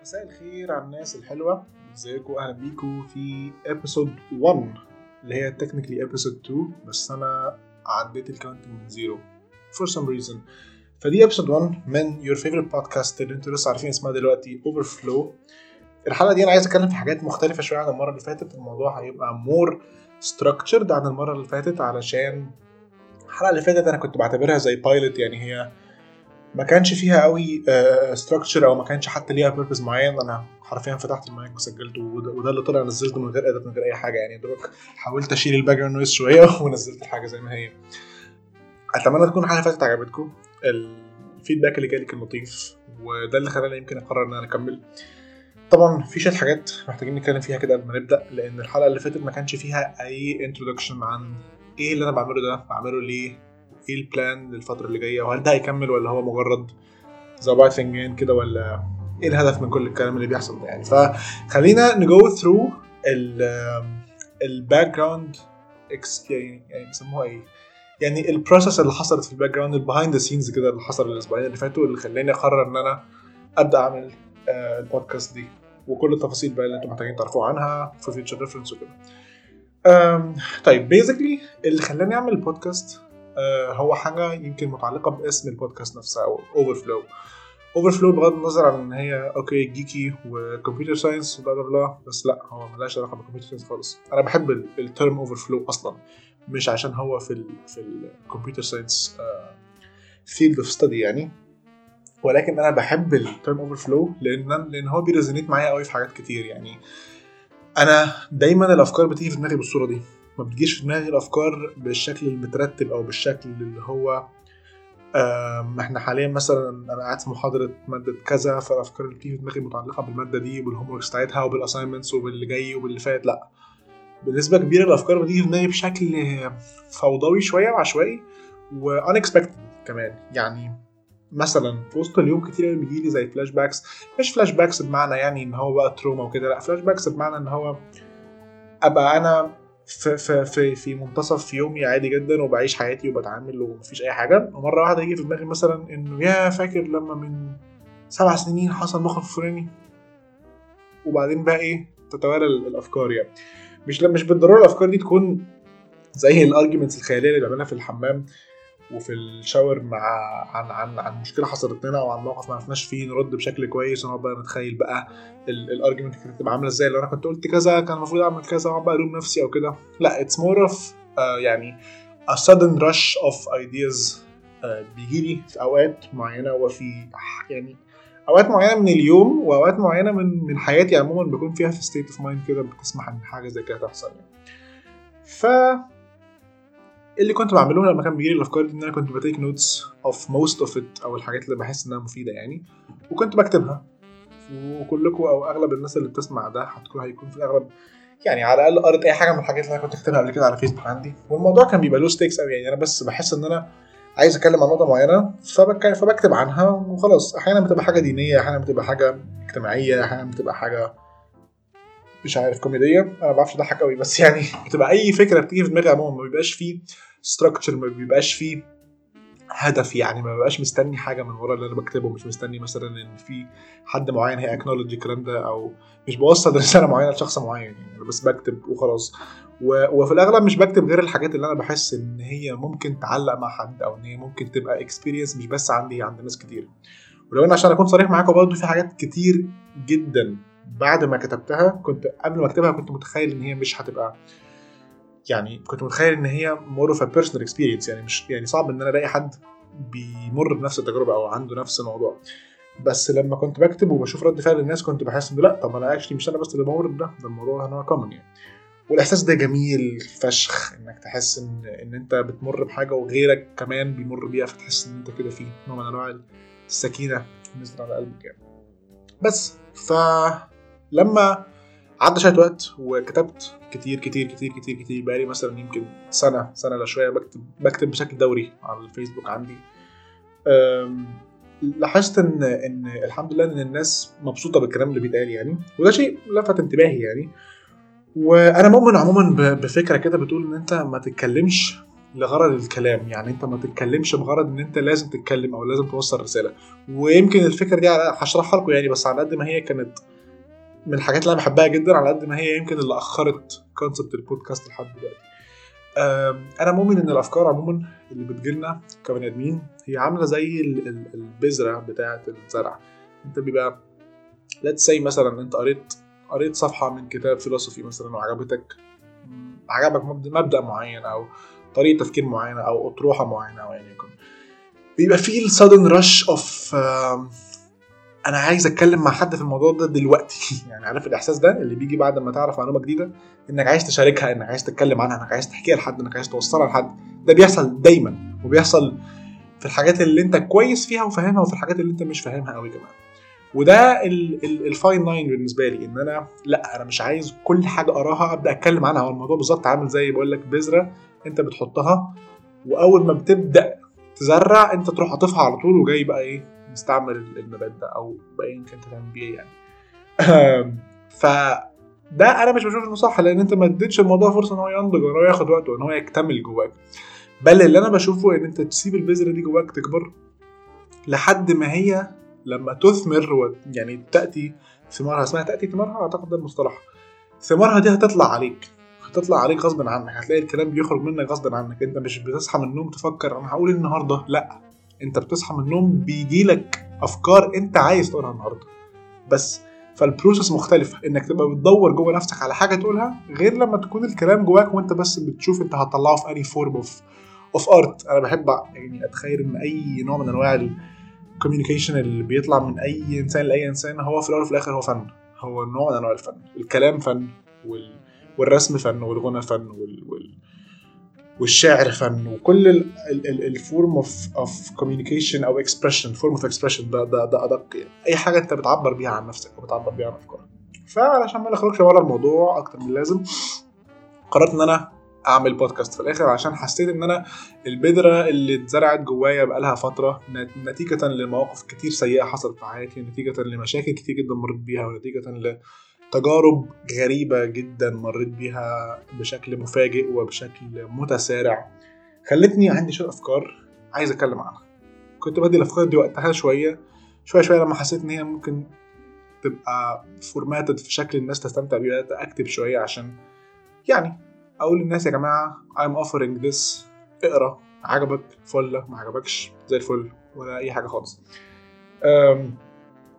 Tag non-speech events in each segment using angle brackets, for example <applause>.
مساء الخير على الناس الحلوة. ازيكم؟ أهلا بيكم في episode 1 اللي هي technically episode 2 بس أنا عديت ال count من zero for some reason. فدي episode 1 من your favorite podcast اللي أنتوا لسه عارفين اسمها دلوقتي overflow. الحلقة دي أنا عايز أتكلم في حاجات مختلفة شوية عن المرة اللي فاتت. الموضوع هيبقى more structured عن المرة اللي فاتت علشان الحلقة اللي فاتت أنا كنت بعتبرها زي pilot يعني هي ما كانش فيها قوي structure أو ما كانش حتى ليها purpose معين. أنا حرفيا فتحت المايك وسجلت وده, اللي طلع نزلته من غير edit من غير أي حاجة. يعني دوبك حاولت أشيل ال background noise شوية <laughs> ونزلت الحاجة زي ما هي. أتمنى تكون الحلقة فاتت عجبتكم. ال feedback اللي جالي كان لطيف وده اللي خلاني يمكن أقرر إن أنا أكمل. طبعا في شوية حاجات محتاجين نتكلم فيها كده قبل ما نبدأ لأن الحلقة اللي فاتت ما كانش فيها أي introduction عن إيه اللي أنا بعمله ده بعمله ليه إيه ال plan للفترة اللي جاية؟ وهل ده هيكمل ولا هو مجرد زوبعة فنجان كده ولا إيه الهدف من كل الكلام اللي بيحصل ده يعني؟ فخلينا ن go through ال background يعني بيسموها إيه؟ يعني ال process اللي حصلت في ال background ال behind the scenes كده اللي حصل الأسبوعين اللي فاتوا اللي خلاني أقرر إن أنا أبدأ أعمل البودكاست دي. وكل التفاصيل بقى اللي أنتم محتاجين تعرفوها عنها في future reference وكده. طيب basically اللي خلاني أعمل البودكاست هو حاجة يمكن متعلقة باسم البودكاست نفسها أو overflow overflow بغض النظر عن إن هي okay geeky و computer science و blah blah بس لا هو ملهاش علاقة بال computer science خالص. أنا بحب ال term overflow أصلا مش عشان هو في ال في ال computer science field of study يعني. ولكن أنا بحب ال term overflow لأن لأن هو بي resonate معايا قوي في حاجات كتير يعني. أنا دايما الأفكار بتيجي في دماغي بالصورة دي. ما بتجيش في دماغي الأفكار بالشكل المترتب أو بالشكل اللي هو إحنا حاليا مثلا أنا قاعد في محاضرة مادة كذا فالأفكار اللي بتيجي في دماغي متعلقة بالمادة دي وبال homeworks بتاعتها وبال assignments وباللي جاي وباللي فات لأ. بنسبه كبيرة الأفكار بتيجي في دماغي بشكل فوضوي شوية وعشوائي و unexpected كمان. يعني مثلا في وسط اليوم كتير بيجي لي زي flashbacks مش flashbacks بمعنى يعني إن هو بقى trauma وكده لأ flashbacks بمعنى إن هو أبقى أنا في في في في منتصف يومي عادي جدا وبعيش حياتي وبتعامل ومفيش أي حاجة. ومرة واحدة يجي في دماغي مثلا إنه يا فاكر لما من سبع سنين حصل موقف فلاني؟ وبعدين بقى إيه؟ تتوالى الأفكار يعني. مش مش بالضرورة الأفكار دي تكون زي ال arguments الخيالية اللي بعملها في الحمام. وفي ال shower مع عن عن عن مشكلة حصلت لنا أو عن موقف ما عرفناش فيه نرد بشكل كويس ونقعد بقى نتخيل بقى ال argument كانت هتبقى عاملة إزاي. لو أنا كنت قلت كذا كان المفروض أعمل كذا وأقعد بقى ألوم نفسي أو كده. لا it's more of يعني a sudden rush of ideas uh, بيجي لي في أوقات معينة. وفي يعني أوقات معينة من اليوم وأوقات معينة من من حياتي عموما بكون فيها في state of mind كده بتسمح إن حاجة زي كده تحصل يعني. ف اللي كنت بعمله لما كان بيجيلي الأفكار دي إن أنا كنت ب take notes of most of it أو الحاجات اللي بحس إنها مفيدة يعني. وكنت بكتبها. وكلكم أو أغلب الناس اللي بتسمع ده هتكون هيكون في الاغلب يعني على الأقل قريت أي حاجة من الحاجات اللي أنا كنت كاتبها قبل كده على فيسبوك عندي. والموضوع كان بيبقى low stakes قوي يعني. أنا بس بحس إن أنا عايز أتكلم عن نقطة معينة فبك... فبكتب عنها وخلاص. أحيانا بتبقى حاجة دينية أحيانا بتبقى حاجة اجتماعية أحيانا بتبقى حاجة مش عارف كوميدية. أنا ما بعرفش أضحك قوي بس يعني <laughs> بتبقى أي فكرة بتيجي في دماغي عموما ما بيبقاش فيه structure ما بيبقاش فيه هدف يعني ما ببقاش مستني حاجة من ورا اللي أنا بكتبه مش مستني مثلا إن في حد معين هي acknowledge الكلام ده أو مش بوصل <laughs> رسالة معينة لشخص معين يعني أنا بس بكتب وخلاص. وفي الأغلب مش بكتب غير الحاجات اللي أنا بحس إن هي ممكن تعلق مع حد أو إن هي ممكن تبقى experience مش بس عندي عند ناس كتير ولو أنا عشان أكون صريح معاكم برضه في حاجات كتير جدا بعد ما كتبتها كنت قبل ما أكتبها كنت متخيل إن هي مش هتبقى يعني كنت متخيل إن هي more of personal experience يعني مش يعني صعب إن أنا ألاقي حد بيمر بنفس التجربة أو عنده نفس الموضوع. بس لما كنت بكتب وبشوف رد فعل الناس كنت بحس إنه لأ طب أنا actually مش أنا بس اللي بمر بده ده الموضوع هنا common يعني. والإحساس ده جميل فشخ إنك تحس إن إن أنت بتمر بحاجة وغيرك كمان بيمر بيها فتحس إن أنت كده في نوع من أنواع السكينة نزل على قلبك يعني. بس فلما عدى شوية وقت وكتبت كتير كتير كتير كتير كتير. بقالي مثلا يمكن سنة سنة الا شوية بكتب بكتب بشكل دوري على الفيسبوك عندي. لاحظت إن إن الحمد لله إن الناس مبسوطة بالكلام اللي بيتقال يعني وده شيء لفت انتباهي يعني. وأنا مؤمن عموما بفكرة كده بتقول إن أنت ما تتكلمش لغرض الكلام. يعني أنت ما تتكلمش بغرض إن أنت لازم تتكلم أو لازم توصل رسالة. ويمكن الفكرة دي هشرحها لكم يعني بس على قد ما هي كانت من الحاجات اللي أنا بحبها جدا على قد ما هي يمكن اللي أخرت concept ال podcast لحد دلوقتي. أنا مؤمن إن الأفكار عموما اللي بتجيلنا كبني آدمين هي عاملة زي البذرة بتاعة الزرع. أنت بيبقى let's say مثلا أنت قريت قريت صفحة من كتاب philosophy مثلا وعجبتك عجبك مبدأ معين أو طريقة تفكير معينة أو أطروحة معينة أو يعني يكون بيبقى في ال sudden rush of أنا عايز أتكلم مع حد في الموضوع ده دلوقتي. <laughs> يعني عارف الإحساس ده؟ اللي بيجي بعد ما تعرف معلومة جديدة إنك عايز تشاركها إنك عايز تتكلم عنها إنك عايز تحكيها لحد إنك عايز توصلها لحد. ده بيحصل دايما وبيحصل في الحاجات اللي أنت كويس فيها وفاهمها وفي الحاجات اللي أنت مش فاهمها قوي كمان وده ال fine line بالنسبة لي إن أنا لأ أنا مش عايز كل حاجة أقراها أبدأ أتكلم عنها. هو الموضوع بالظبط عامل زي بقول لك بذرة أنت بتحطها وأول ما بتبدأ تزرع أنت تروح قاطفها على طول وجاي بقى إيه؟ مستعمل النبات ده أو باين كنت تعمل بيه يعني. ف ده أنا مش بشوف إنه صح لأن أنت ما اديتش الموضوع فرصة إن هو ينضج وإن هو ياخد وقته وإن هو يكتمل جواك. بل اللي أنا بشوفه إن أنت تسيب البذرة دي جواك تكبر لحد ما هي لما تثمر و يعني تأتي ثمارها. اسمها تأتي ثمارها؟ أعتقد ده المصطلح. ثمارها دي هتطلع عليك هتطلع عليك غصب عنك. هتلاقي الكلام بيخرج منك غصب عنك. أنت مش بتصحى من النوم تفكر أنا هقول إيه النهارده؟ لأ. انت بتصحى من النوم بيجي لك افكار انت عايز تقولها النهارده. بس فال process مختلفة انك تبقى بتدور جوه نفسك على حاجة تقولها غير لما تكون الكلام جواك وانت بس بتشوف انت هتطلعه في any form of of art أنا بحب يعني اتخيل ان اي نوع من انواع ال communication اللي بيطلع من اي انسان لأي انسان هو في الأول وفي الآخر هو فن. هو نوع من انواع الفن. الكلام فن وال... والرسم فن والغنى فن وال... وال... والشعر فن وكل ال form of of communication أو expression form of expression ده ده ده أدق يعني. أي حاجة أنت بتعبر بيها عن نفسك أو بتعبر بيها عن أفكارك. فعلشان ما نخرجش بره الموضوع أكتر من اللازم قررت إن أنا أعمل بودكاست في الآخر عشان حسيت إن أنا البذرة اللي اتزرعت جوايا بقالها فترة نتيجة لمواقف كتير سيئة حصلت في حياتي نتيجة لمشاكل كتير جدا مريت بيها ونتيجة تجارب غريبة جدا مريت بيها بشكل مفاجئ وبشكل متسارع. خلتني عندي شوية أفكار عايز أتكلم عنها. كنت بدي الأفكار دي وقتها شوية شوية شوية لما حسيت إن هي ممكن تبقى فورماتد في شكل الناس تستمتع بيها أكتب شوية عشان يعني أقول للناس يا جماعة I'm offering this اقرأ عجبك فل ما عجبكش زي الفل ولا أي حاجة خالص.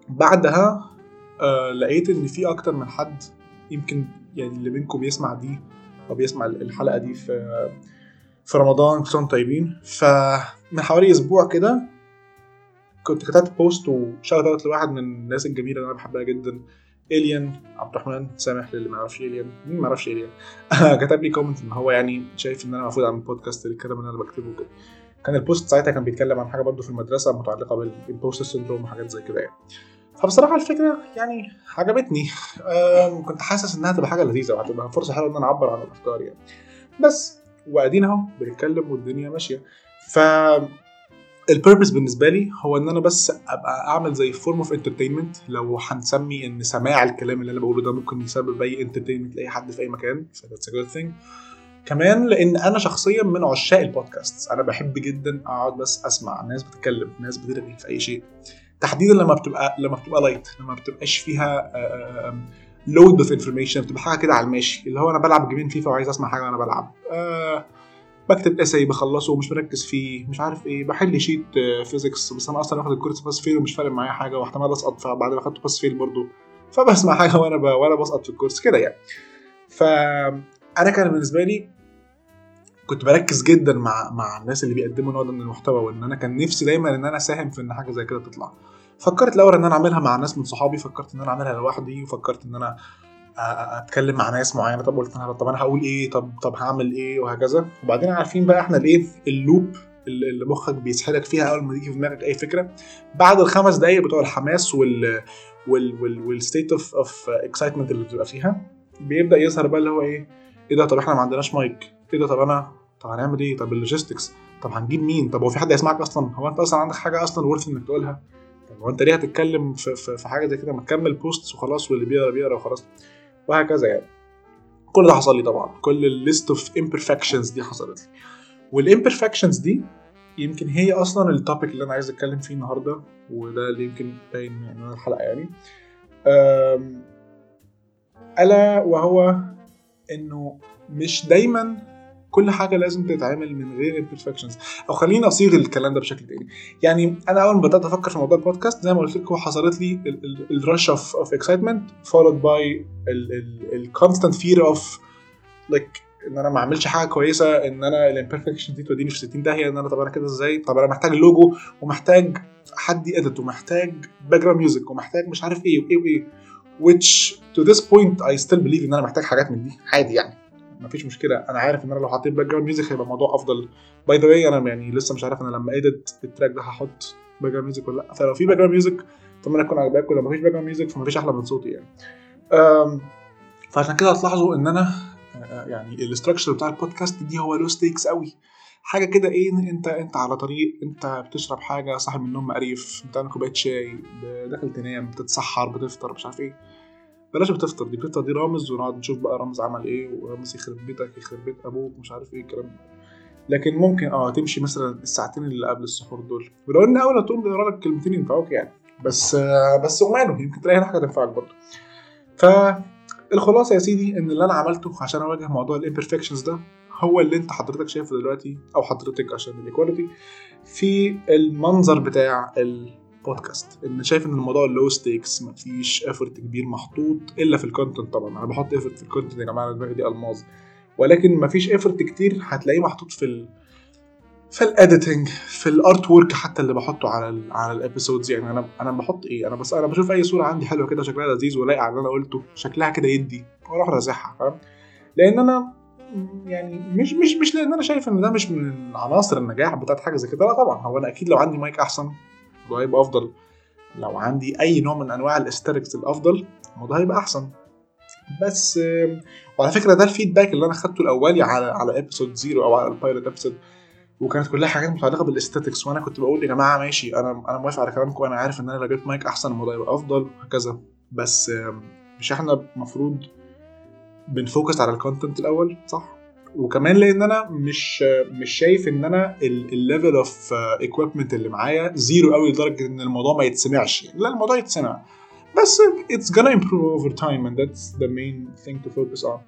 بعدها آه لقيت إن في أكتر من حد يمكن يعني اللي منكم يسمع دي أو بيسمع الحلقة دي في في رمضان كلهم طيبين. فمن حوالي أسبوع كده كنت كتبت بوست وشغلت اوت لواحد من الناس الجميلة اللي أنا بحبها جدا الين عبد الرحمن. سامح للي ما يعرفش الين مين ما يعرفش الين <laughs> كتب لي comment إن هو يعني شايف إن أنا المفروض أعمل بودكاست الكلام اللي أنا بكتبه كده كان ال post ساعتها كان بيتكلم عن حاجة برضه في المدرسة متعلقة بال post syndrome وحاجات زي كده يعني. فبصراحة الفكرة يعني عجبتني. كنت حاسس إنها تبقى حاجة لذيذة وهتبقى فرصة حلوة إن أنا أعبر عن الأفكار يعني. بس وأدينا أهو بنتكلم والدنيا ماشية. ف ال purpose بالنسبة لي هو إن أنا بس أبقى أعمل زي form of entertainment لو هنسمي إن سماع الكلام اللي أنا بقوله ده ممكن يسبب أي entertainment لأي حد في أي مكان. ف that's a good thing كمان لأن أنا شخصيا من عشاق البودكاست أنا بحب جدا أقعد بس أسمع. ناس بتتكلم ناس بترغي في أي شيء. تحديدا لما بتبقى لما بتبقى light لما بتبقاش فيها load of information بتبقى حاجة كده على الماشي اللي هو أنا بلعب game ين فيفا وعايز أسمع حاجة وأنا بلعب أه بكتب essay بخلصه ومش مركز فيه مش عارف إيه بحل sheet physics بس أنا أصلا واخد ال course pass fail ومش فارق معايا حاجة واحتمال أسقط فبعد ما اخدت pass fail برضه فبسمع حاجة وأنا. وأنا بسقط في ال course كده يعني فانا كان بالنسبة لي كنت بركز جدا مع مع الناس اللي بيقدموا نوع من المحتوى وإن أنا كان نفسي دايما إن أنا أساهم في إن حاجة زي كده تطلع. فكرت الأول إن أنا أعملها مع ناس من صحابي فكرت إن أنا أعملها لوحدي وفكرت إن أنا أتكلم مع ناس معينة. طب قلت أنا طب أنا هقول إيه؟ طب طب هعمل إيه؟ وهكذا. وبعدين عارفين بقى إحنا الإيه؟ اللوب اللي مخك بيسحلك فيها أول ما تيجي في دماغك أي فكرة. بعد الخمس دقايق بتوع الحماس وال وال وال state of of excitement اللي بتبقى فيها بيبدأ يظهر بقى اللي هو إيه؟ إيه ده؟ طب إحنا ما عندناش مايك إيه ده؟ طب أنا طب هنعمل إيه؟ طب ال logistics. طب هنجيب مين؟ طب هو في حد يسمعك أصلا؟ هو أنت أصلا عندك حاجة أصلا worth إنك تقولها؟ طب هو أنت ليه هتتكلم في, في, في حاجة زي كده؟ ما تكمل post وخلاص واللي بيقرأ بيقرأ وخلاص. وهكذا يعني. كل ده حصل لي طبعا. كل ال list of imperfections دي حصلت لي. وال imperfections دي يمكن هي أصلا ال topic اللي أنا عايز أتكلم فيه النهارده وده اللي يمكن باين من الحلقة يعني. ألا وهو إنه مش دايما كل حاجة لازم تتعمل من غير imperfections. أو خليني أصيغ الكلام ده بشكل تاني. يعني أنا أول ما بدأت أفكر في موضوع البودكاست زي ما قلت لكم حصلت لي ال rush of of excitement followed by ال constant fear of like إن أنا ما أعملش حاجة كويسة إن أنا ال imperfection دي توديني في 60 داهية إن أنا طب أنا كده إزاي؟ طب أنا محتاج لوجو ومحتاج حد ي edit ومحتاج background music ومحتاج مش عارف إيه وإيه وإيه. Which to this point I still believe إن أنا محتاج حاجات من دي. عادي يعني. مفيش مشكلة. أنا عارف إن أنا لو حطيت background music هيبقى الموضوع أفضل. by the way أنا يعني لسه مش عارف أنا لما edit ال track ده هحط background music ولا لأ. فلو في background music اتمنى تكون عجباك ولو مفيش background music فمفيش أحلى من صوتي يعني. فعشان كده هتلاحظوا إن أنا آه، يعني ال structure بتاع البودكاست دي هو low stakes قوي. حاجة كده إيه أنت أنت على طريق أنت بتشرب حاجة صاحي من النوم مقريف بتعمل كوباية شاي داخل تنام بتتسحر بتفطر مش عارف إيه. بلاش بتفطر دي بتفطر دي رامز ونقعد نشوف بقى رامز عمل إيه ورامز يخرب بيتك يخرب بيت أبوك مش عارف إيه الكلام ده. لكن ممكن آه تمشي مثلا الساعتين اللي قبل السحور دول. ولو إن أول تقوم تقرأ لك كلمتين ينفعوك يعني. بس آه بس وماله يمكن تلاقي حاجة تنفعك برضه. فالخلاصه يا سيدي إن اللي أنا عملته عشان أواجه موضوع ال imperfections ده هو اللي أنت حضرتك شايفه دلوقتي أو حضرتك عشان ال equality في المنظر بتاع البودكاست إن شايف إن الموضوع low stakes مفيش effort كبير محطوط إلا في ال content طبعا. أنا بحط effort في ال content يا جماعة دماغي دي ألماظ. ولكن مفيش effort كتير هتلاقيه محطوط في ال في ال editing في ال artwork حتى اللي بحطه على ال على ال episodes يعني أنا أنا بحط إيه؟ أنا بس أنا بشوف أي صورة عندي حلوة كده شكلها لذيذ ولايقة على اللي أنا قلته شكلها كده يدي. وأروح رازعها فاهم؟ لأن أنا يعني مش مش مش لأن أنا شايف إن ده مش من عناصر النجاح بتاعت حاجة زي كده. لا طبعا هو أنا أكيد لو عندي مايك أحسن. الموضوع هيبقى أفضل. لو عندي أي نوع من أنواع ال aesthetics الأفضل الموضوع هيبقى أحسن. بس وعلى فكرة ده ال feedback اللي أنا خدته already على على episode zero أو على ال pilot episode وكانت كلها حاجات متعلقة بال aesthetics وأنا كنت بقول يا جماعة ماشي أنا أنا موافق على كلامكم وأنا عارف إن أنا لو جبت مايك أحسن الموضوع يبقى أفضل وهكذا. بس مش إحنا المفروض بن focus على ال content الأول صح؟ وكمان لأن أنا مش مش شايف ان أنا ال level of equipment اللي معايا zero قوي لدرجة إن الموضوع ما يتسمعش. لا الموضوع يتسمع. بس it's gonna improve over time and that's the main thing to focus on.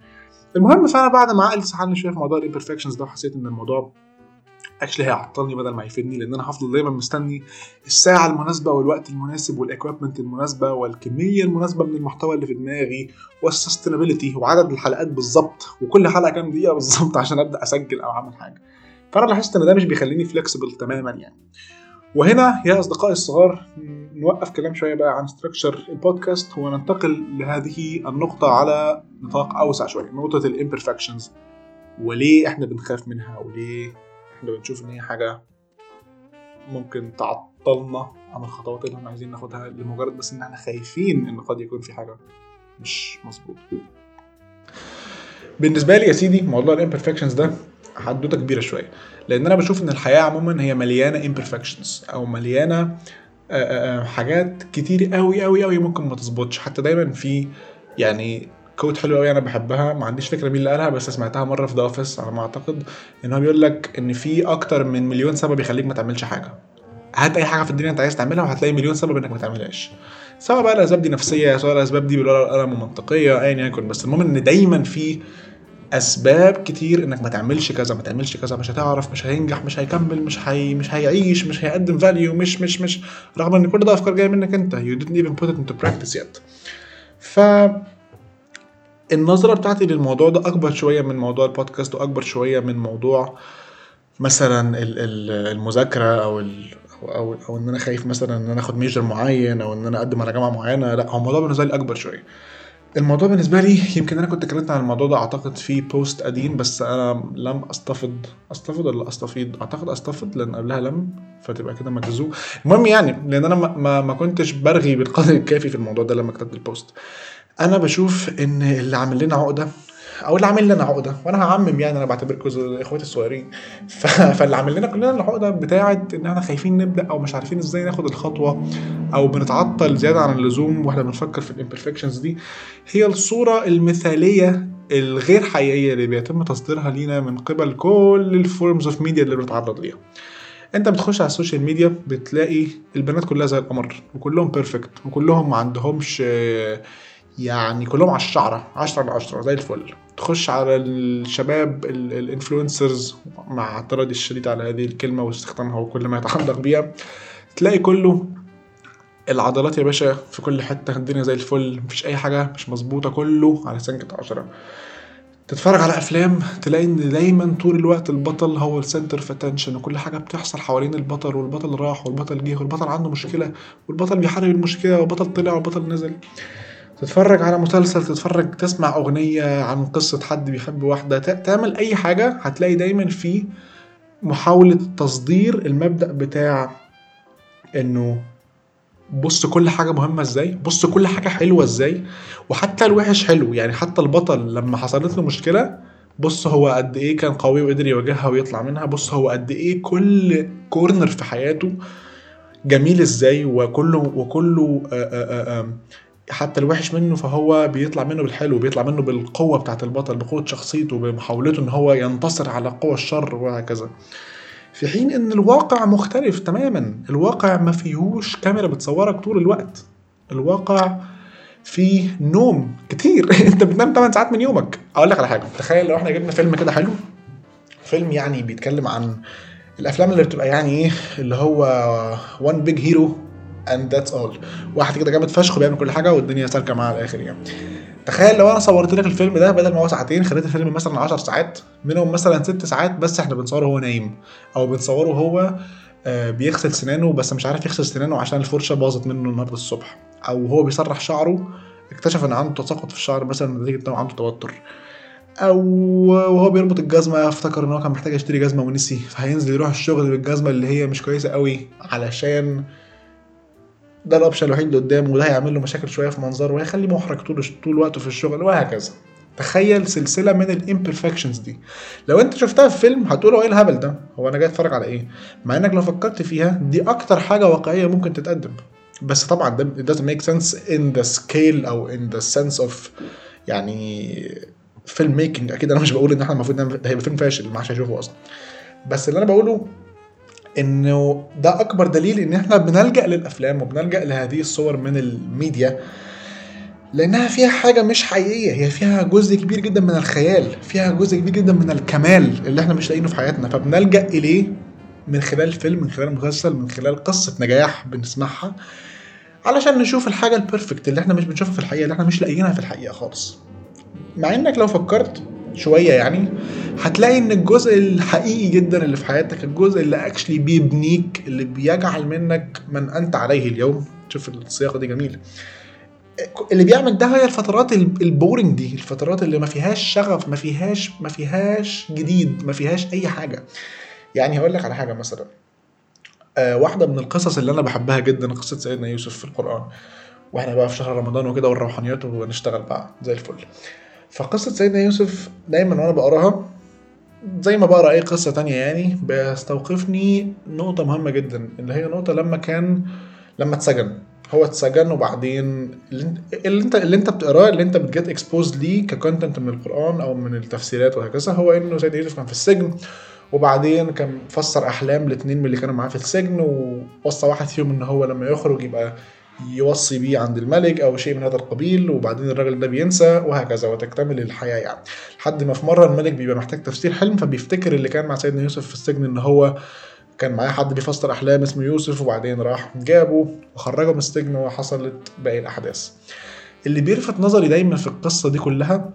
المهم فأنا بعد ما عقلي سحلني شوية في موضوع ال imperfections ده وحسيت إن الموضوع actually هيعطلني بدل ما يفيدني لأن أنا هفضل دايما مستني الساعة المناسبة والوقت المناسب وال equipment المناسبة والكمية المناسبة من المحتوى اللي في دماغي وال sustainability وعدد الحلقات بالظبط وكل حلقة كام دقيقة بالظبط عشان أبدأ أسجل أو أعمل حاجة. فأنا لاحظت إن ده مش بيخليني flexible تماما يعني. وهنا يا أصدقائي الصغار نوقف كلام شوية بقى عن structure البودكاست وننتقل لهذه النقطة على نطاق أوسع شوية نقطة ال imperfections وليه إحنا بنخاف منها؟ وليه إحنا بنشوف ان هي حاجة ممكن تعطلنا عن الخطوات اللي إحنا عايزين ناخدها لمجرد بس ان إحنا خايفين ان قد يكون في حاجة مش مظبوط. بالنسبة لي يا سيدي موضوع ال imperfections ده حدوتة كبيرة شوية. لأن أنا بشوف إن الحياة عموما هي مليانة imperfections أو مليانة آه، آه، آه، حاجات كتير قوي قوي قوي ممكن ما تظبطش. حتى دايما في يعني quote حلو قوي أنا بحبها. ما عنديش فكرة مين اللي قالها بس سمعتها مرة في The Office على ما أعتقد. إن هو بيقول لك إن في أكتر من مليون سبب يخليك ما تعملش حاجة. هات أي حاجة في الدنيا أنت عايز تعملها وهتلاقي مليون سبب إنك ما تعملهاش. سواء بقى الأسباب دي نفسية سواء الأسباب دي بالورقه والقلم ومنطقية ايا يكن. بس المهم إن دايما في أسباب كتير إنك ما تعملش كذا ما تعملش كذا مش هتعرف مش هينجح مش هيكمل مش هي مش هيعيش مش هيقدم فاليو مش مش مش. رغم إن كل ده أفكار جاية منك أنت. You didn't even put it into practice yet. ف النظرة بتاعتي للموضوع ده أكبر شوية من موضوع البودكاست وأكبر شوية من موضوع مثلا ال- ال- المذاكرة أو ال أو أو إن أنا خايف مثلا إن أنا آخد major معين أو إن أنا أقدم على جامعة معينة لا هو الموضوع بالنسبة لي أكبر شوية. الموضوع بالنسبة لي يمكن أنا كنت اتكلمت عن الموضوع ده أعتقد في post قديم بس أنا لم أستفض أستفض ولا أستفيض؟ أعتقد أستفض لأن قبلها لم فتبقى كده مجزوم المهم يعني لأن أنا ما, ما, ما كنتش برغي بالقدر الكافي في الموضوع ده لما كتبت ال post أنا بشوف إن اللي عامل لنا عقدة أو اللي عامل لنا عقدة وأنا هعمم يعني أنا بعتبركم إخواتي الصغيرين. ف... فاللي عامل لنا كلنا العقدة بتاعه إن إحنا خايفين نبدأ أو مش عارفين إزاي ناخد الخطوة أو بنتعطل زيادة عن اللزوم وإحنا بنفكر في ال imperfections دي. هي الصورة المثالية الغير حقيقية اللي بيتم تصديرها لينا من قبل كل ال forms of media اللي بنتعرض ليها. أنت بتخش على ال social media بتلاقي البنات كلها زي القمر وكلهم perfect وكلهم ما عندهمش يعني كلهم على الشعرة 10 على 10 زي الفل. تخش على الشباب ال influencers مع اعتراضي الشديد على هذه الكلمة واستخدامها وكل ما يتعلق بيها. تلاقي كله العضلات يا باشا في كل حتة الدنيا زي الفل مفيش أي حاجة مش مظبوطة كله على سنكه عشرة. تتفرج على أفلام تلاقي إن دايما طول الوقت البطل هو ال center of attention وكل حاجة بتحصل حوالين البطل والبطل راح والبطل جه والبطل عنده مشكلة والبطل بيحارب المشكلة والبطل طلع والبطل نزل. تتفرج على مسلسل تتفرج تسمع أغنية عن قصة حد بيحب واحدة تعمل أي حاجة هتلاقي دايما في محاولة تصدير المبدأ بتاع إنه بص كل حاجة مهمة إزاي بص كل حاجة حلوة إزاي وحتى الوحش حلو. يعني حتى البطل لما حصلت له مشكلة بص هو قد إيه كان قوي وقدر يواجهها ويطلع منها بص هو قد إيه كل كورنر في حياته جميل إزاي وكله وكله آآ آآ حتى الوحش منه فهو بيطلع منه بالحلو بيطلع منه بالقوة بتاعت البطل بقوة شخصيته بمحاولته إن هو ينتصر على قوى الشر وهكذا. في حين إن الواقع مختلف تماما الواقع ما فيهوش كاميرا بتصورك طول الوقت. الواقع فيه نوم كتير. <laughs> أنت بتنام 8 ساعات من يومك. أقول لك على حاجة تخيل لو إحنا جبنا فيلم كده حلو. فيلم يعني بيتكلم عن الأفلام اللي بتبقى يعني إيه اللي هو one big hero and that's اول واحد كده جامد فشخ بيعمل كل حاجة والدنيا سالكة معاه على الآخر يعني. تخيل لو أنا صورت لك الفيلم ده بدل ما هو ساعتين خليت الفيلم مثلا 10 ساعات منهم مثلا 6 ساعات بس إحنا بنصوره وهو نايم. أو بنصوره هو آه، بيغسل سنانه بس مش عارف يغسل سنانه عشان الفرشة باظت منه النهارده الصبح. أو هو بيسرح شعره اكتشف إن عنده تساقط في الشعر مثلا نتيجه انه عنده توتر. أو وهو بيربط الجزمة افتكر إن هو كان محتاج يشتري جزمة ونسي فهينزل يروح الشغل بالجزمة اللي هي مش كويسة قوي علشان ده ال option الوحيد اللي قدامه وده هيعمل له مشاكل شوية في منظره وهيخليه محرج طول طول وقته في الشغل وهكذا. تخيل سلسلة من ال imperfections دي. لو انت شفتها في فيلم هتقول إيه الهبل ده؟ هو أنا جاي اتفرج على إيه؟ مع انك لو فكرت فيها دي أكتر حاجة واقعية ممكن تتقدم. بس طبعا ده it doesn't make sense in the scale أو in the sense of يعني film making أكيد أنا مش بقول إن إحنا المفروض ده هيبقى فيلم فاشل ما حدش هيشوفه أصلا. بس اللي أنا بقوله إنه ده أكبر دليل إن إحنا بنلجأ للأفلام وبنلجأ لهذه الصور من الميديا لأنها فيها حاجة مش حقيقية هي فيها جزء كبير جدا من الخيال فيها جزء كبير جدا من الكمال اللي إحنا مش لاقيينه في حياتنا. فبنلجأ إليه من خلال فيلم من خلال مسلسل من خلال قصة نجاح بنسمعها علشان نشوف الحاجة ال perfect اللي إحنا مش بنشوفها في الحقيقة اللي إحنا مش لاقيينها في الحقيقة خالص. مع إنك لو فكرت شوية يعني هتلاقي إن الجزء الحقيقي جدا اللي في حياتك الجزء اللي actually بيبنيك اللي بيجعل منك من أنت عليه اليوم. شوف الصياغه دي جميله اللي بيعمل ده هي الفترات ال boring دي الفترات اللي ما فيهاش شغف ما فيهاش ما فيهاش جديد ما فيهاش أي حاجة. يعني هقول لك على حاجة مثلا. آه واحدة من القصص اللي أنا بحبها جدا قصة سيدنا يوسف في القرآن. وإحنا بقى في شهر رمضان وكده والروحانيات ونشتغل بقى زي الفل. فقصة سيدنا يوسف دايما وأنا بقراها زي ما بقرأ أي قصة تانية يعني بيستوقفني نقطة مهمة جدا اللي هي نقطة لما كان لما اتسجن. هو اتسجن وبعدين اللي انت اللي انت بتقراه اللي انت بت get exposed ليه ك content من القرآن أو من التفسيرات وهكذا هو إنه سيدنا يوسف كان في السجن وبعدين كان فسر أحلام الاثنين من اللي كانوا معاه في السجن ووصى واحد فيهم إن هو لما يخرج يبقى يوصي بيه عند الملك أو شيء من هذا القبيل وبعدين الراجل ده بينسى وهكذا وتكتمل الحياة يعني. لحد ما في مرة الملك بيبقى محتاج تفسير حلم فبيفتكر اللي كان مع سيدنا يوسف في السجن إن هو كان معاه حد بيفسر أحلام اسمه يوسف وبعدين راح جابه وخرجه من السجن وحصلت باقي الأحداث. اللي بيلفت نظري دايما في القصة دي كلها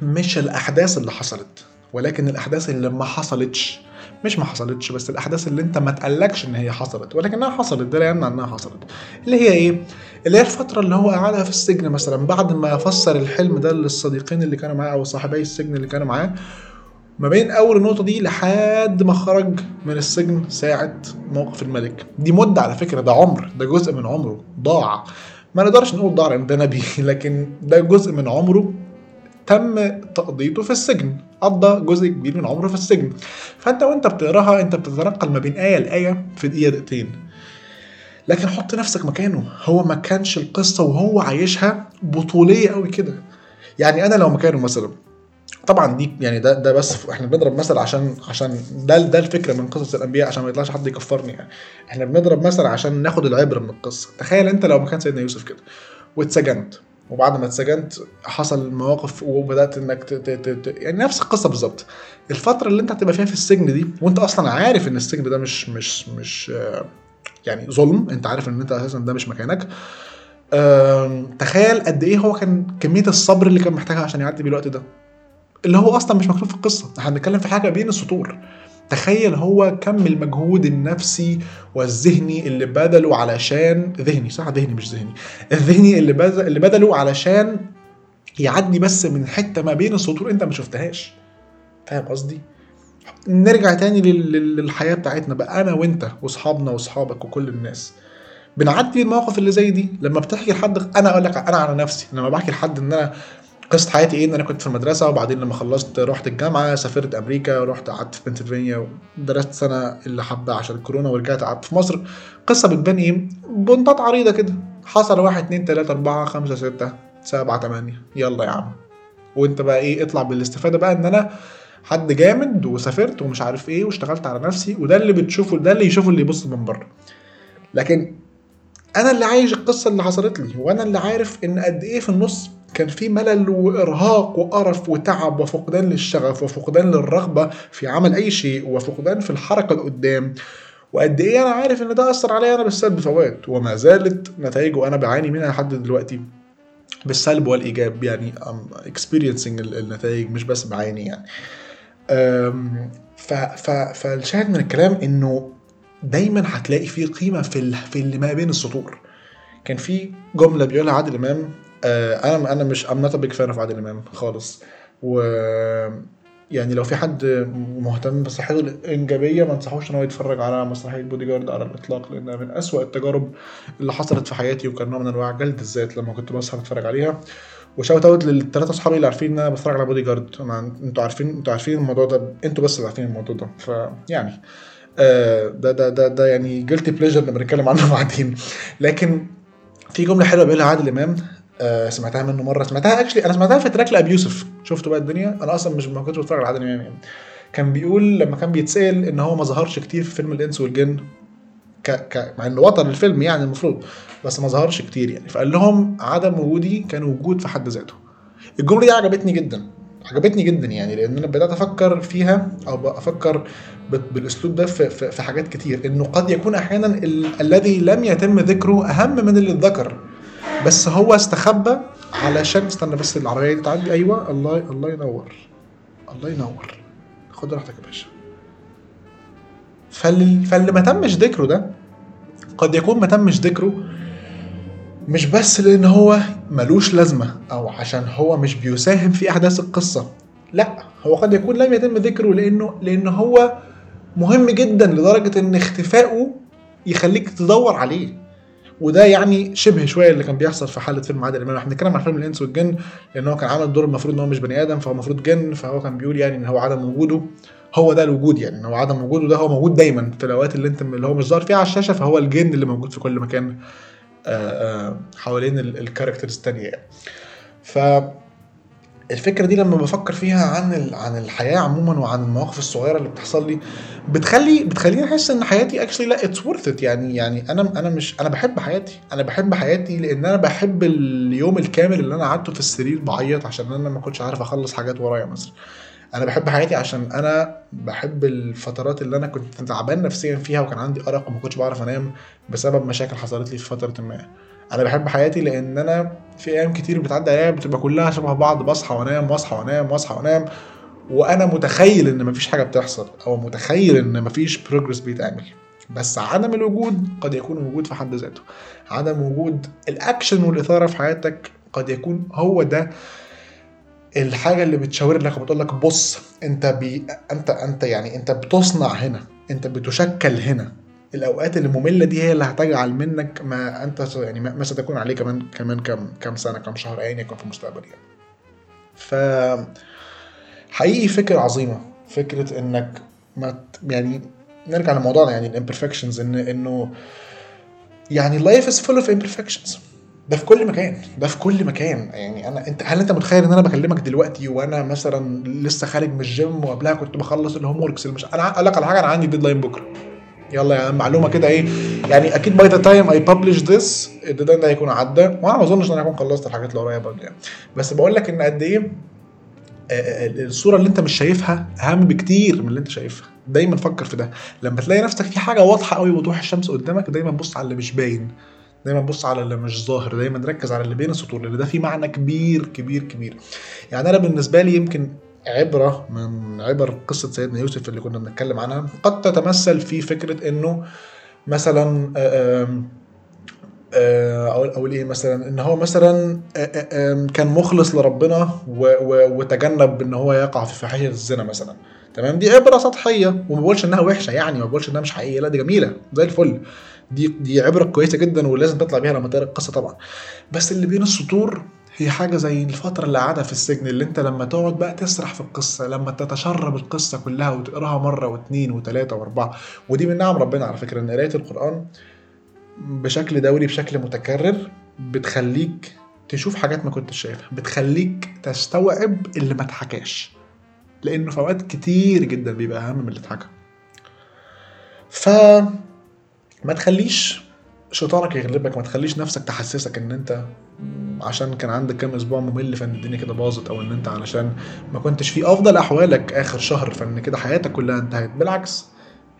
مش الأحداث اللي حصلت ولكن الأحداث اللي ما حصلتش. مش ما حصلتش بس الأحداث اللي أنت ما تقلكش إن هي حصلت ولكنها حصلت ده لا يمنع إنها حصلت. اللي هي إيه؟ اللي هي الفترة اللي هو قعدها في السجن مثلا بعد ما فسر الحلم ده للصديقين اللي كانوا معاه أو صاحبي السجن اللي كانوا معاه ما بين أول النقطة دي لحد ما خرج من السجن ساعة موقف الملك. دي مدة على فكرة ده عمر ده جزء من عمره ضاع. ما نقدرش نقول ضاع لأن ده نبي <laughs> لكن ده جزء من عمره تم تقضيته في السجن قضى جزء كبير من عمره في السجن. فأنت وأنت بتقراها أنت بتتنقل ما بين آية لآية في دقيقة دقيقتين. لكن حط نفسك مكانه. هو ما كانش القصة وهو عايشها بطولية قوي كده. يعني أنا لو مكانه مثلا طبعا دي يعني ده ده بس إحنا بنضرب مثل عشان عشان ده ده الفكرة من قصص الأنبياء عشان ما يطلعش حد يكفرني يعني. إحنا بنضرب مثل عشان ناخد العبرة من القصة. تخيل أنت لو مكان سيدنا يوسف كده واتسجنت. وبعد ما اتسجنت حصل مواقف وبدأت إنك ت... يعني نفس القصة بالظبط. الفترة اللي أنت هتبقى فيها في السجن دي وأنت أصلا عارف إن السجن ده مش مش مش يعني ظلم أنت عارف إن أنت أساسا ده مش مكانك. تخيل قد إيه هو كان كمية الصبر اللي كان محتاجها عشان يعدي بالوقت ده. اللي هو أصلا مش مكتوب في القصة. إحنا بنتكلم في حاجة بين السطور. تخيل هو كم المجهود النفسي والذهني اللي بذله علشان ذهني صح؟ ذهني مش ذهني. الذهني اللي بذل اللي بذله علشان يعدي بس من حتة ما بين السطور. انت ما شفتهاش. فاهم قصدي؟ نرجع تاني للحياة بتاعتنا بقى. أنا وأنت وأصحابنا وأصحابك وكل الناس بنعدي المواقف اللي زي دي. لما بتحكي لحد أنا أقول لك أنا على نفسي. لما بحكي لحد إن أنا قصة حياتي إيه؟ إن أنا كنت في المدرسة وبعدين لما خلصت رحت الجامعة سافرت أمريكا ورحت قعدت في بنسلفانيا ودرست سنة اللي حبة عشان الكورونا ورجعت قعدت في مصر. قصة بتبان إيه؟ بنطات عريضة كده. حصل واحد اتنين تلاتة أربعة خمسة ستة سبعة تمانية. يلا يا عم. وأنت بقى إيه؟ اطلع بالاستفادة بقى إن أنا حد جامد وسافرت ومش عارف إيه واشتغلت على نفسي وده اللي بتشوفه ده اللي يشوفه اللي يبص من بره. لكن أنا اللي عايش القصة اللي حصلت لي وأنا اللي عارف إن قد إيه في النص كان في ملل وإرهاق وقرف وتعب وفقدان للشغف وفقدان للرغبة في عمل أي شيء وفقدان في الحركة لقدام. وقد إيه أنا عارف إن ده أثر عليا أنا بالسلب فوات وما زالت نتائجه أنا بعاني منها لحد دلوقتي بالسلب والإيجاب يعني experiencing النتائج مش بس بعاني يعني. ف ف فالشاهد من الكلام إنه دايما هتلاقي فيه قيمة في في اللي ما بين السطور. كان في جملة بيقولها عادل إمام أنا أنا مش I'm not big fan of عادل إمام خالص. و يعني لو في حد مهتم بصحته الإنجابية ما انصحوش إن هو يتفرج على مسرحية بودي جارد على الإطلاق لأنها من أسوأ التجارب اللي حصلت في حياتي وكان نوع من أنواع جلد الذات لما كنت بسهر أتفرج عليها. و shout out للثلاثه أصحابي اللي عارفين إن أنا بتفرج على بودي جارد أنتوا عارفين أنتوا عارفين الموضوع ده أنتوا بس اللي عارفين الموضوع ده. فيعني آه، ده ده ده ده يعني guilty pleasure اللي بنتكلم عنه بعدين لكن في جملة حلوة بيقولها عادل إمام آه سمعتها منه مرة. سمعتها actually أنا سمعتها في track لأبي يوسف. شفتوا بقى الدنيا؟ أنا أصلا مش ما كنتش بتفرج على عادل امام يعني. كان بيقول لما كان بيتسأل إن هو ما ظهرش كتير في فيلم الإنس والجن ك... ك... مع إنه بطل الفيلم يعني المفروض بس ما ظهرش كتير يعني. فقال لهم عدم وجودي كان وجود في حد ذاته. الجملة دي عجبتني جدا. عجبتني جدا يعني لأن أنا بدأت أفكر فيها أو أفكر بالأسلوب ده في, في, في حاجات كتير. إنه قد يكون أحيانا ال... الذي لم يتم ذكره أهم من اللي اتذكر. بس هو استخبى علشان استنى بس العربية دي تعدي أيوه الله الله ينور. الله ينور. خد راحتك يا باشا. فاللي, فاللي ما تمش ذكره ده قد يكون ما تمش ذكره مش بس لأن هو ملوش لازمة أو عشان هو مش بيساهم في أحداث القصة. لا هو قد يكون لم يتم ذكره لأنه لأن هو مهم جدا لدرجة إن اختفائه يخليك تدور عليه. وده يعني شبه شوية اللي كان بيحصل في حالة فيلم عادل إمام. إحنا بنتكلم عن فيلم الإنس والجن لأن هو كان عامل دور المفروض إن هو مش بني آدم فهو المفروض جن فهو كان بيقول يعني إن هو عدم وجوده. هو ده الوجود يعني إن هو عدم وجوده ده هو موجود دايما في الأوقات اللي أنت اللي هو مش ظاهر فيها على الشاشة فهو الجن اللي موجود في كل مكان آه، آه، حوالين ال characters التانية يعني. ف الفكرة دي لما بفكر فيها عن عن الحياة عموما وعن المواقف الصغيرة اللي بتحصل لي بتخلي بتخليني أحس إن حياتي actually لا it's worth يعني يعني أنا أنا مش أنا بحب حياتي. أنا بحب حياتي لأن أنا بحب اليوم الكامل اللي أنا قعدته في السرير بعيط عشان أنا ما كنتش عارف أخلص حاجات ورايا مثلا. أنا بحب حياتي عشان أنا بحب الفترات اللي أنا كنت تعبان نفسيا فيها وكان عندي أرق وما كنتش بعرف أنام بسبب مشاكل حصلت لي في فترة ما. أنا بحب حياتي لأن أنا في أيام كتير بتعدي عليا بتبقى كلها شبه بعض بصحى وأنام وأصحى وأنام وأصحى وأنام وأنا متخيل إن مفيش حاجة بتحصل أو متخيل إن مفيش progress بيتعمل. بس عدم الوجود قد يكون وجود في حد ذاته. عدم وجود الأكشن والإثارة في حياتك قد يكون هو ده الحاجة اللي بتشاور لك وبتقول لك بص أنت بي أنت أنت يعني أنت بتصنع هنا أنت بتشكل هنا. الأوقات الممله دي هي اللي هتجعل منك ما أنت يعني ما ستكون عليه كمان كمان كم كم سنة كم شهر ايا يكن في المستقبل يعني. ف حقيقي فكرة عظيمة فكرة إنك ما يعني نرجع لموضوعنا يعني ال imperfections ان إنه يعني life is full of imperfections. ده في كل مكان ده في كل مكان. يعني أنا أنت هل أنت متخيل إن أنا بكلمك دلوقتي وأنا مثلا لسه خارج من الجيم وقبلها كنت بخلص ال homeworks اللي مش أنا أقول لك على حاجة أنا عندي deadline بكرة. يلا عم معلومة كده إيه؟ يعني أكيد by the time I publish this ال deadline ده هيكون عدى. وأنا ما أظنش إن أنا هكون خلصت الحاجات اللي ورايا برضه يعني. بس بقول لك إن قد إيه آه، آه، الصورة اللي أنت مش شايفها أهم بكتير من اللي أنت شايفها. دايما فكر في ده. لما تلاقي نفسك في حاجة واضحة قوي وضوح الشمس قدامك دايما بص على اللي مش باين. دايما بص على اللي مش ظاهر. دايما ركز على اللي بين السطور لأن ده في معنى كبير كبير كبير. يعني أنا بالنسبة لي يمكن عبرة من عبر قصة سيدنا يوسف اللي كنا بنتكلم عنها. قد تتمثل في فكرة إنه مثلا آه، آه، أقول أقول إيه مثلا؟ إن هو مثلا آه، كان مخلص لربنا وتجنب إن هو يقع في فاحشه الزنا مثلا. تمام؟ دي عبرة سطحية وما بقولش إنها وحشة يعني ما بقولش إنها مش حقيقية لا دي جميلة زي الفل. دي دي عبرة كويسة جدا ولازم تطلع بيها لما تقرأ القصة طبعا. بس اللي بين السطور هي حاجة زي الفترة اللي قعدها في السجن اللي انت لما تقعد بقى تسرح في القصة لما تتشرب القصة كلها وتقراها مرة واثنين وثلاثه واربعة. ودي من نعم ربنا على فكرة إن قراية القرآن بشكل دوري بشكل متكرر بتخليك تشوف حاجات ما كنتش شايفها بتخليك تستوعب اللي ما اتحكاش. لأنه في أوقات كتير جدا بيبقى أهم من اللي اتحكى. ف ما تخليش شيطانك يغلبك ما تخليش نفسك تحسسك إن أنت عشان كان عندك كام أسبوع ممل فإن الدنيا كده باظت أو إن أنت علشان ما كنتش في أفضل أحوالك آخر شهر فإن كده حياتك كلها انتهت. بالعكس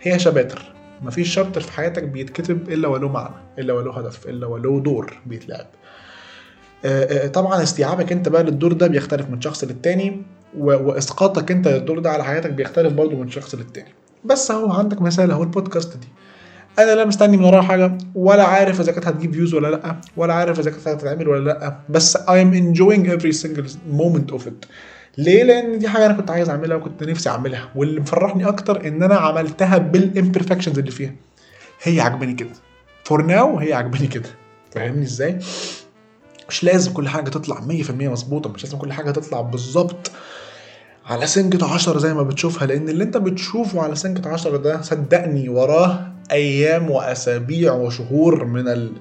هي شباتر. مفيش شابتر في حياتك بيتكتب إلا وله معنى إلا وله هدف إلا وله دور بيتلعب. آه، آه، طبعا استيعابك أنت بقى للدور ده بيختلف من شخص للتاني وإسقاطك أنت للدور ده على حياتك بيختلف برضه من شخص للتاني. بس أهو عندك مثال أهو البودكاست دي. أنا لا مستني من وراها حاجة ولا عارف إذا كانت هتجيب فيوز ولا لأ ولا عارف إذا كانت هتتعمل ولا لأ بس I am enjoying every single moment of it. ليه؟ لأن دي حاجة أنا كنت عايز أعملها وكنت نفسي أعملها واللي مفرحني أكتر إن أنا عملتها بال imperfections اللي فيها. هي عجباني كده. for now هي عجباني كده. فاهمني إزاي؟ مش لازم كل حاجة تطلع 100% مظبوطة مش لازم كل حاجة تطلع بالظبط. على سنجة عشرة زي ما بتشوفها لأن اللي أنت بتشوفه على سنجة عشرة ده صدقني وراه أيام وأسابيع وشهور من ال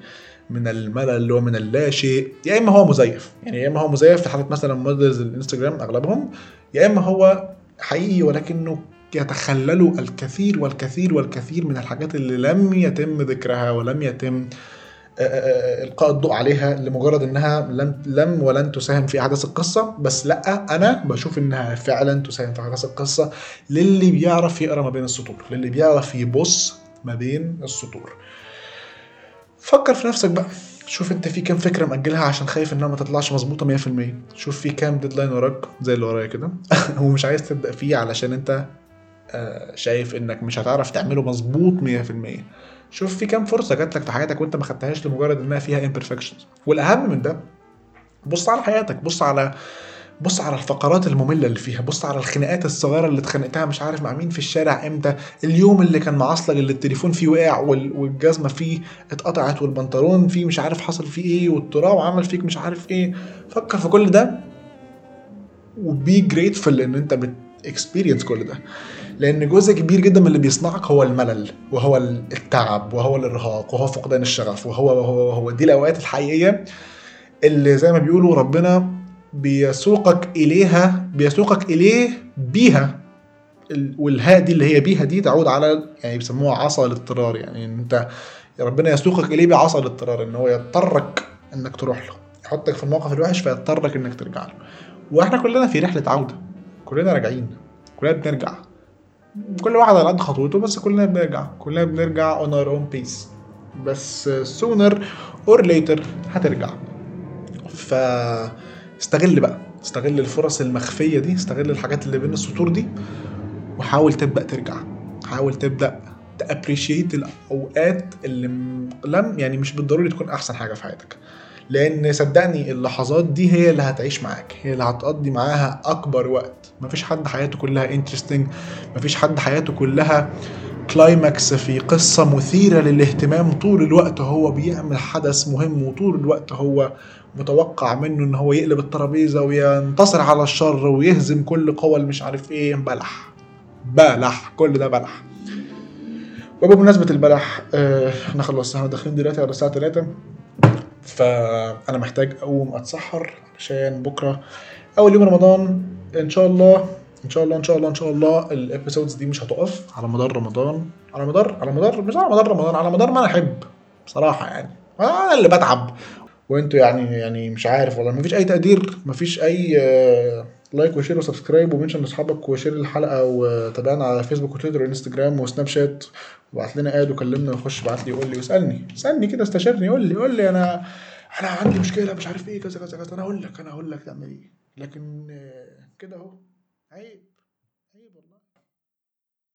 من الملل ومن اللا شيء. يا إما هو مزيف يعني يا إما هو مزيف في حالة مثلا موديلز الإنستجرام أغلبهم يا إما هو حقيقي ولكنه يتخلل الكثير والكثير والكثير من الحاجات اللي لم يتم ذكرها ولم يتم آه، إلقاء الضوء عليها لمجرد إنها لم لم ولن تساهم في أحداث القصة بس لأ أنا بشوف إنها فعلا تساهم في أحداث القصة للي بيعرف يقرأ ما بين السطور للي بيعرف يبص ما بين السطور. فكر في نفسك بقى شوف أنت في كام فكرة مأجلها عشان خايف إنها ما تطلعش مظبوطة 100% شوف في كام ديدلاين وراك زي اللي ورايا كده. <laughs> ومش عايز تبدأ فيه علشان أنت آه، شايف إنك مش هتعرف تعمله مظبوط 100% شوف في كام فرصة جات لك في حياتك وانت ما خدتهاش لمجرد إنها فيها imperfections. والأهم من ده بص على حياتك بص على بص على الفقرات المملة اللي فيها بص على الخناقات الصغيرة اللي اتخانقتها مش عارف مع مين في الشارع إمتى اليوم اللي كان معصلج اللي التليفون فيه وقع وال- والجزمة فيه اتقطعت والبنطلون فيه مش عارف حصل فيه إيه والتراب عمل فيك مش عارف إيه. فكر في كل ده وبي جريتفul إن أنت بتكسبيرينس كل ده. لأن جزء كبير جدا من اللي بيصنعك هو الملل وهو التعب وهو الإرهاق وهو فقدان الشغف وهو وهو وهو. دي الأوقات الحقيقية اللي زي ما بيقولوا ربنا بيسوقك إليها بيسوقك إليه بيها. ال- والهاء دي اللي هي بيها دي تعود على يعني بيسموها عصا الاضطرار. يعني إن أنت ربنا يسوقك إليه بعصا الاضطرار إن هو يضطرك إنك تروح له يحطك في الموقف الوحش فيضطرك إنك ترجع له. وإحنا كلنا في رحلة عودة كلنا راجعين كلنا بنرجع. كل واحد على قد خطوته بس كلنا بنرجع كلنا بنرجع on our own pace. بس sooner or later هترجع. ف استغل بقى. استغل الفرص المخفية دي استغل الحاجات اللي بين السطور دي وحاول تبدأ ترجع. حاول تبدأ ت appreciate الأوقات اللي لم يعني مش بالضروري تكون أحسن حاجة في حياتك. لأن صدقني اللحظات دي هي اللي هتعيش معاك. هي اللي هتقضي معاها أكبر وقت. مفيش حد حياته كلها interesting مفيش حد حياته كلها climax في قصة مثيرة للاهتمام. طول الوقت هو بيعمل حدث مهم وطول الوقت هو متوقع منه إن هو يقلب الترابيزة وينتصر على الشر ويهزم كل قوى اللي مش عارف إيه. بلح. بلح. كل ده بلح. وبمناسبة البلح آه، إحنا خلصنا إحنا داخلين دلوقتي على الساعة 3 فأنا محتاج أقوم أتسحر عشان بكرة أول يوم رمضان. إن شاء الله إن شاء الله إن شاء الله إن شاء الله الابيسودز دي مش هتقف. على مدار رمضان. على مدار على مدار مش على مدار رمضان على مدار ما أنا أحب بصراحة يعني. أنا اللي بتعب. وأنتوا يعني يعني مش عارف والله مفيش أي تقدير مفيش أي آه، like و share و subscribe و mention لأصحابك و share الحلقة وتابعنا على فيسبوك وتويتر وإنستجرام وسناب شات وبعت لنا add وكلمنا وخش بعت لي يقول لي واسالني اسألني كده استشيرني قول لي قول لي أنا أنا عندي مشكلة مش عارف إيه كذا كذا كذا أنا أقول لك أنا أقول لك تعمل إيه. لكن آه، كده أهو عيب.